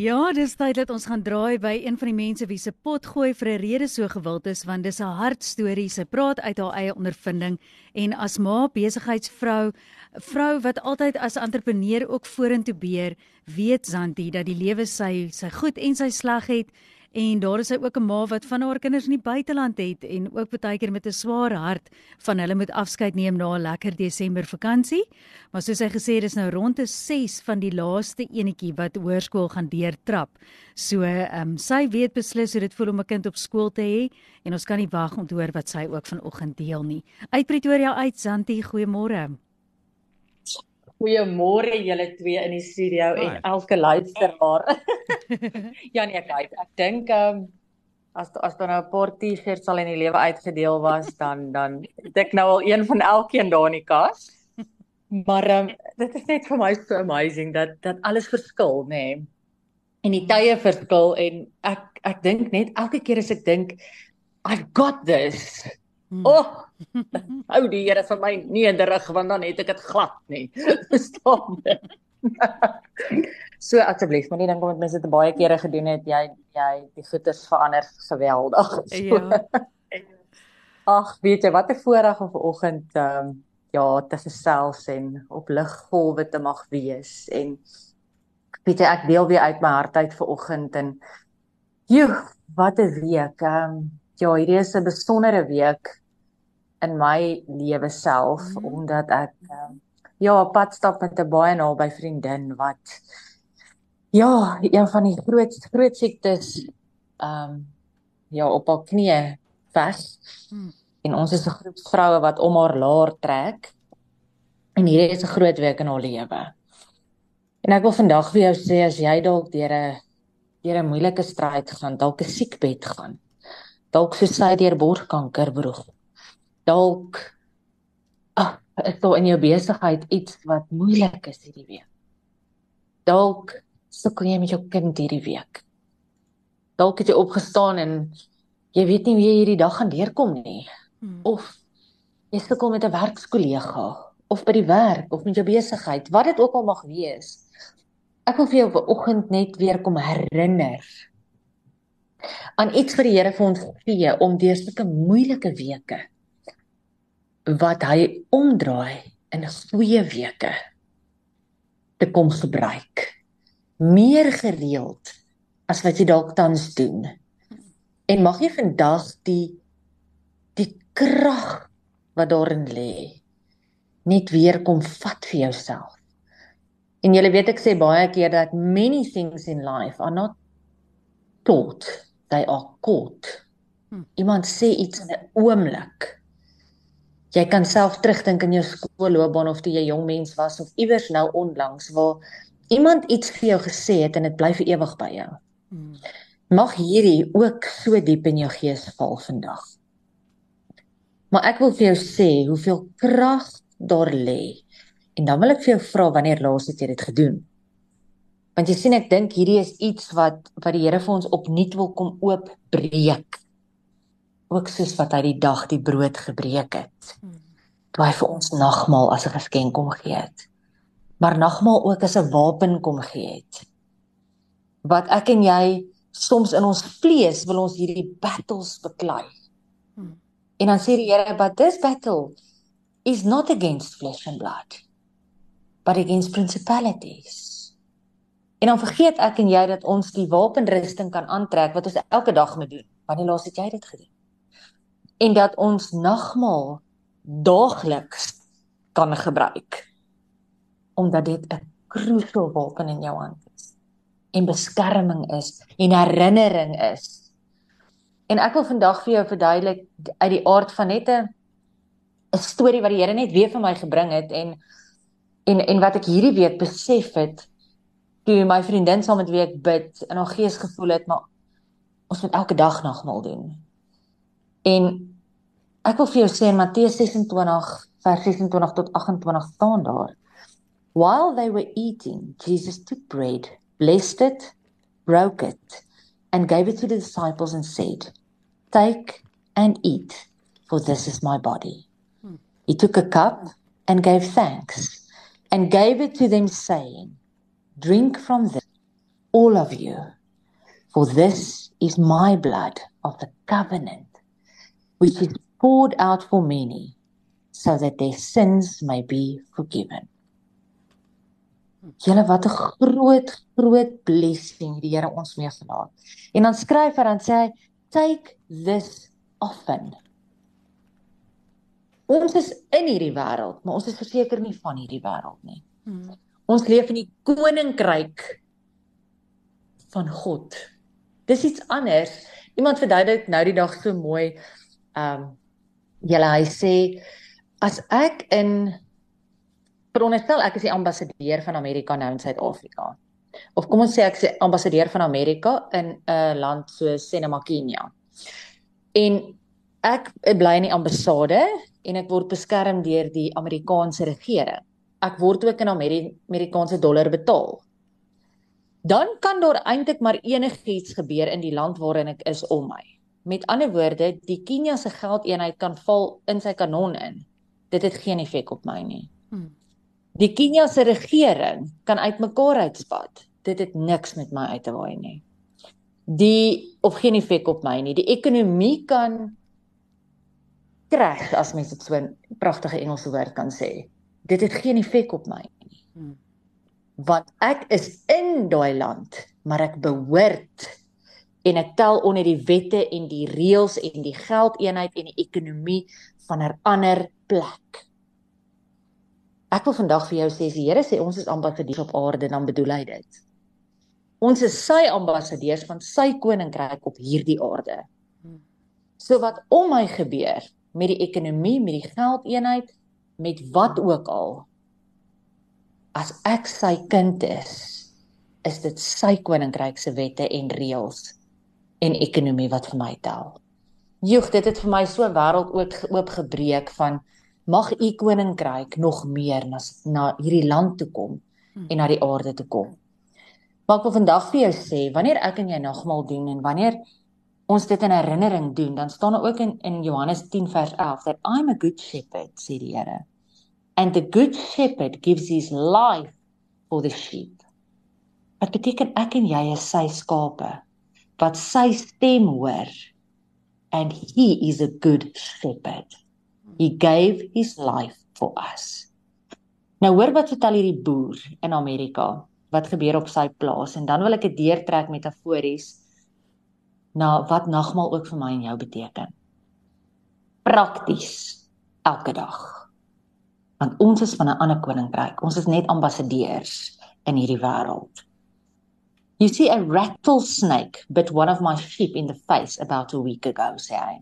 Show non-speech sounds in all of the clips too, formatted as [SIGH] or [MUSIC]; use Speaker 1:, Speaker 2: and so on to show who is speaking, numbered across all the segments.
Speaker 1: Ja, dis tyd dat ons gaan draai by een van die mense wie se pot gooi vir 'n rede so gewild is want dis 'n hartstorie. Sy praat uit haar eie ondervinding en as ma, besigheidsvrou, vrou wat altyd as entrepreneur ook vorentoe beer, weet Zanti dat die lewe sy sy goed en sy sleg het En daar is sy ook 'n ma wat van haar kinders in die buiteland het en ook baie keer met 'n swaar hart van hulle moet afskeid neem na 'n lekker Desember vakansie. Maar soos sy gesê het, is nou rond te 6 van die laaste enetjie wat hoërskool gaan deurtrap. So, ehm um, sy weet beslis hoe dit voel om 'n kind op skool te hê en ons kan nie wag om te hoor wat sy ook vanoggend deel nie. Uit Pretoria uit, Santi, goeiemôre.
Speaker 2: Goeiemôre julle twee in die studio Hi. en elke luisteraar. [LAUGHS] ja nee, kyk, ek dink ehm um, as as daar nou 'n paar T-shirts al in die lewe uitgedeel was, dan dan het ek nou al een van elkeen daar in die kas. Maar ehm um, dit is net vir my so amazing dat dat alles verskil, nê. Nee. En die tye verskil en ek ek dink net elke keer as ek dink I've got this. Hmm. Oh, [LAUGHS] hou die Here vir my nederig want dan het ek dit glad nie. [LAUGHS] Verstaan? [LAUGHS] so asseblief, moenie dink omdat mense dit baie kere gedoen het, jy jy die goeters verander geweldig. So. Ja. Ag, weet jy wat 'n voorreg om vanoggend ehm um, ja, te gesels en op liggolwe te mag wees en weet jy ek deel weer uit my hart uit vanoggend en joe, wat 'n week. Ehm um, ja, hierdie is 'n besondere week in my lewe self mm. omdat ek um, ja, pad stap met 'n baie naby vriendin wat ja, een van die groot groot siektes ehm um, ja, op haar knie vas. Mm. En ons is 'n groep vroue wat om haar laar trek. En hierdie is 'n groot week in haar lewe. En ek wil vandag vir jou sê as jy dalk deur 'n deur 'n moeilike stryd gaan, dalk 'n siekbed gaan, dalk soos sy deur borstkanker beroeg dalk ag, is daar in jou besigheid iets wat moeilik is hierdie week. Dalk sukkel jy met jou kind hierdie week. Dalk het jy opgestaan en jy weet nie hoe jy hierdie dag gaan deurkom nie. Hmm. Of jy sukkel met 'n werkskollega of by die werk of met jou besigheid, wat dit ook al mag wees. Ek wil vir jou vanoggend net weer kom herinner aan iets wat die Here vir ons gee om deur sulke moeilike weke wat hy omdraai in goeie weke te kom gebruik. Meer gereeld as wat jy dalk tans doen. En mag jy vandag die die krag wat daarin lê net weer kom vat vir jouself. En jy weet ek sê baie keer dat many things in life are not taught they are caught. Hm. iemand sê iets in 'n oomblik jy kan self terugdink in jou skoolloopbaan of toe jy jong mens was of iewers nou onlangs waar iemand iets vir jou gesê het en dit bly vir ewig by jou. Hmm. Mag hierdie ook so diep in jou gees val vandag. Maar ek wil vir jou sê hoeveel krag daar lê. En dan wil ek vir jou vra wanneer laas het jy dit gedoen? Want jy sien ek dink hierdie is iets wat wat die Here vir ons opnuut wil kom oopbreek ook soos wat hy die dag die brood gebreek het. Toe hy vir ons nagmaal as 'n geskenk kom gee het. Maar nagmaal ook as 'n wapen kom gee het. Wat ek en jy soms in ons vlees wil ons hierdie battles beklei. En dan sê die Here, "But this battle is not against flesh and blood, but against principalities." En dan vergeet ek en jy dat ons die wapenrusting kan aantrek wat ons elke dag moet doen. Wanneer laas het jy dit gedoen? En dat ons nagmaal daagliks kan gebruik omdat dit 'n krusial wapen in jou hand is en beskerming is en herinnering is. En ek wil vandag vir jou verduidelik uit die aard van net 'n 'n storie wat die Here net weer vir my gebring het en en en wat ek hierdie week besef het toe my vriendin saam met wie ek bid in haar gees gevoel het maar ons moet elke dag nagmaal doen. En Ek wil vir jou sê in Matteus 26 vers 26 tot 28 staan daar. While they were eating, Jesus took bread, blessed it, broke it, and gave it to the disciples and said, Take and eat, for this is my body. Hmm. He took a cup and gave thanks and gave it to them, saying, Drink from this, all of you, for this is my blood of the covenant, which is poured out for many, so that their sins may be forgiven. Julle wat 'n groot groot blessing die Here ons mee gelaat. En dan skryf hy dan sê hy take this often. Ons is in hierdie wêreld, maar ons is verseker nie van hierdie wêreld nie. Hmm. Ons leef in die koninkryk van God. Dis iets anders. Iemand verduidelik nou die dag so mooi. Ehm um, julle hy sê as ek in veronderstel ek is die ambassadeur van Amerika nou in Suid-Afrika. Of kom ons sê ek is ambassadeur van Amerika in 'n land soos Senemakenia. En ek bly in die ambassade en ek word beskerm deur die Amerikaanse regering. Ek word ook in Ameri Amerikaanse dollar betaal. Dan kan daar eintlik maar enigiets gebeur in die land waarin ek is om my. Met ander woorde, die Kenia se geldeenheid kan val in sy kanon in. Dit het geen effek op my nie. Hmm. Die Kenia se regering kan uitmekaar uitspat. Dit het niks met my uit te waai nie. Die of geen effek op my nie. Die ekonomie kan crash as mens dit so 'n pragtige Engelse woord kan sê. Dit het geen effek op my nie. Hmm. Want ek is in daai land, maar ek behoort en ek tel onder die wette en die reëls en die geldeenheid en die ekonomie van 'n ander plek. Ek wil vandag vir jou sê as die Here sê ons is ambassadeurs op aarde dan bedoel hy dit. Ons is sy ambassadeurs van sy koninkryk op hierdie aarde. So wat om my gebeur met die ekonomie, met die geldeenheid, met wat ook al as ek sy kind is, is dit sy koninkryk se wette en reëls en ekonomie wat vir my tel. Joeg, dit het vir my so wêreld oop gebreek van mag u koninkryk nog meer na na hierdie land toe kom hmm. en na die aarde toe kom. Maar ek wil vandag vir jou sê, wanneer ek en jy nagmaal doen en wanneer ons dit in herinnering doen, dan staan daar ook in in Johannes 10 vers 11 dat I'm a good shepherd, sê die Here. And the good shepherd gives his life for the sheep. Dit beteken ek en jy is sy skape wat sy stem hoor and he is a good shepherd. He gave his life for us. Nou hoor wat vertel hierdie boer in Amerika wat gebeur op sy plaas en dan wil ek dit deurtrek metafories na wat nagmaal ook vir my en jou beteken. Prakties elke dag. Want ons is van 'n ander koninkryk. Ons is net ambassadeurs in hierdie wêreld. You see a rattlesnake bit one of my sheep in the face about a week ago, say I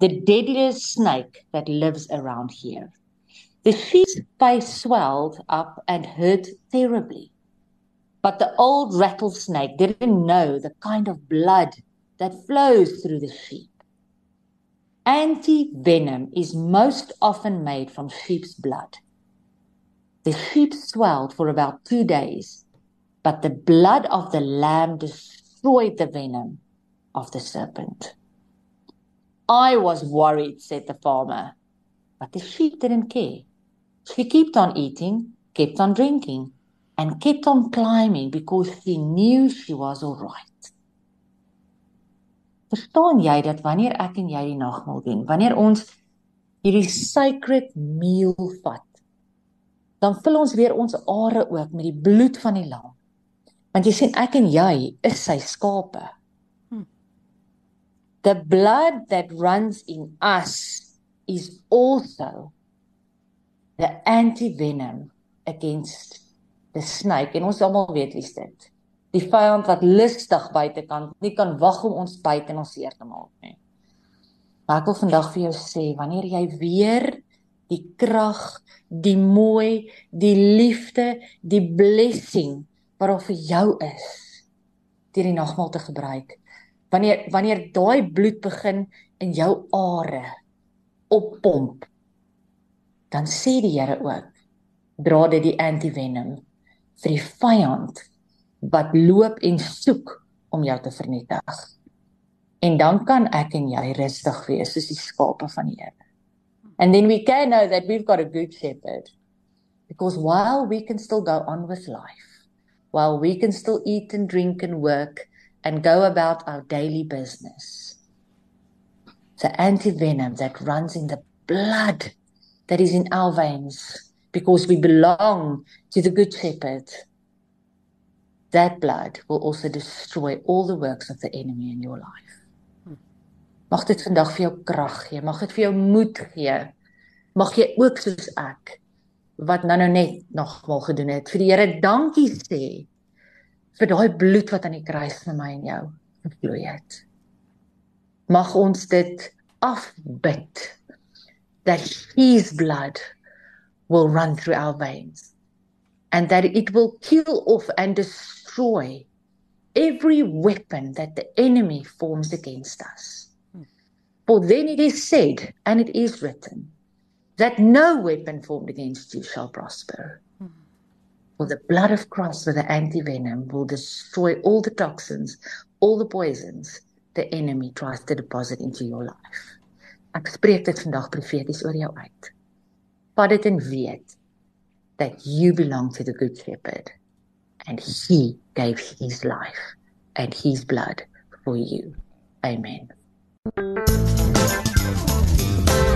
Speaker 2: the deadliest snake that lives around here. The sheep's face swelled up and hurt terribly. But the old rattlesnake didn't know the kind of blood that flows through the sheep. Anti venom is most often made from sheep's blood. The sheep swelled for about two days, but the blood of the lamb destroyed the venom of the serpent. I was worried, said the farmer. But the sheep didn't care. She kept on eating, kept on drinking, and kept on climbing because she knew she was all right. Verstaan jy dat wanneer ek en jy die nagmaal doen, wanneer ons hierdie sacred meal vat, dan vul ons weer ons are ook met die bloed van die lam. Want jy sien ek en jy is sy skape. The blood that runs in us is also the antivenom against the snake. En ons almal weet wie dit. Die vyand wat lustig buitekant nie kan wag om ons byt en ons seer te maak nie. Maar ek wil vandag vir jou sê, wanneer jy weer die krag, die mooi, die liefde, die blessing wat daar vir jou is, deur die nagmaal te gebruik, wanneer wanneer daai bloed begin in jou are oppomp dan sê die Here ook dra dit die antivenom vir die vyand wat loop en soek om jou te vernietig. En dan kan ek en jy rustig wees soos die skape van die Here. And then we can know that we've got a good shepherd. Because while we can still go on with life, while we can still eat and drink and work and go about our daily business, the anti-venom that runs in the blood that is in our veins because we belong to the good shepherd that blood will also destroy all the works of the enemy in your life. Mag dit vandag vir jou krag gee, mag dit vir jou moed gee. Mag jy ook soos ek wat nou nou net nogmal gedoen het vir die Here dankie sê vir daai bloed wat aan die kruis vir my en jou gevloei het. Mag ons dit afbid that his blood will run through our veins and that it will kill off and destroy every weapon that the enemy forms against us. For then it is said, and it is written, that no weapon formed against you shall prosper. For the blood of Christ with the anti venom will destroy all the toxins, all the poisons the enemy tries to deposit into your life. Ek spreek dit vandag profeties oor jou uit. Vat dit en weet that you belong to the Good Shepherd and he gave his life and his blood for you. Amen.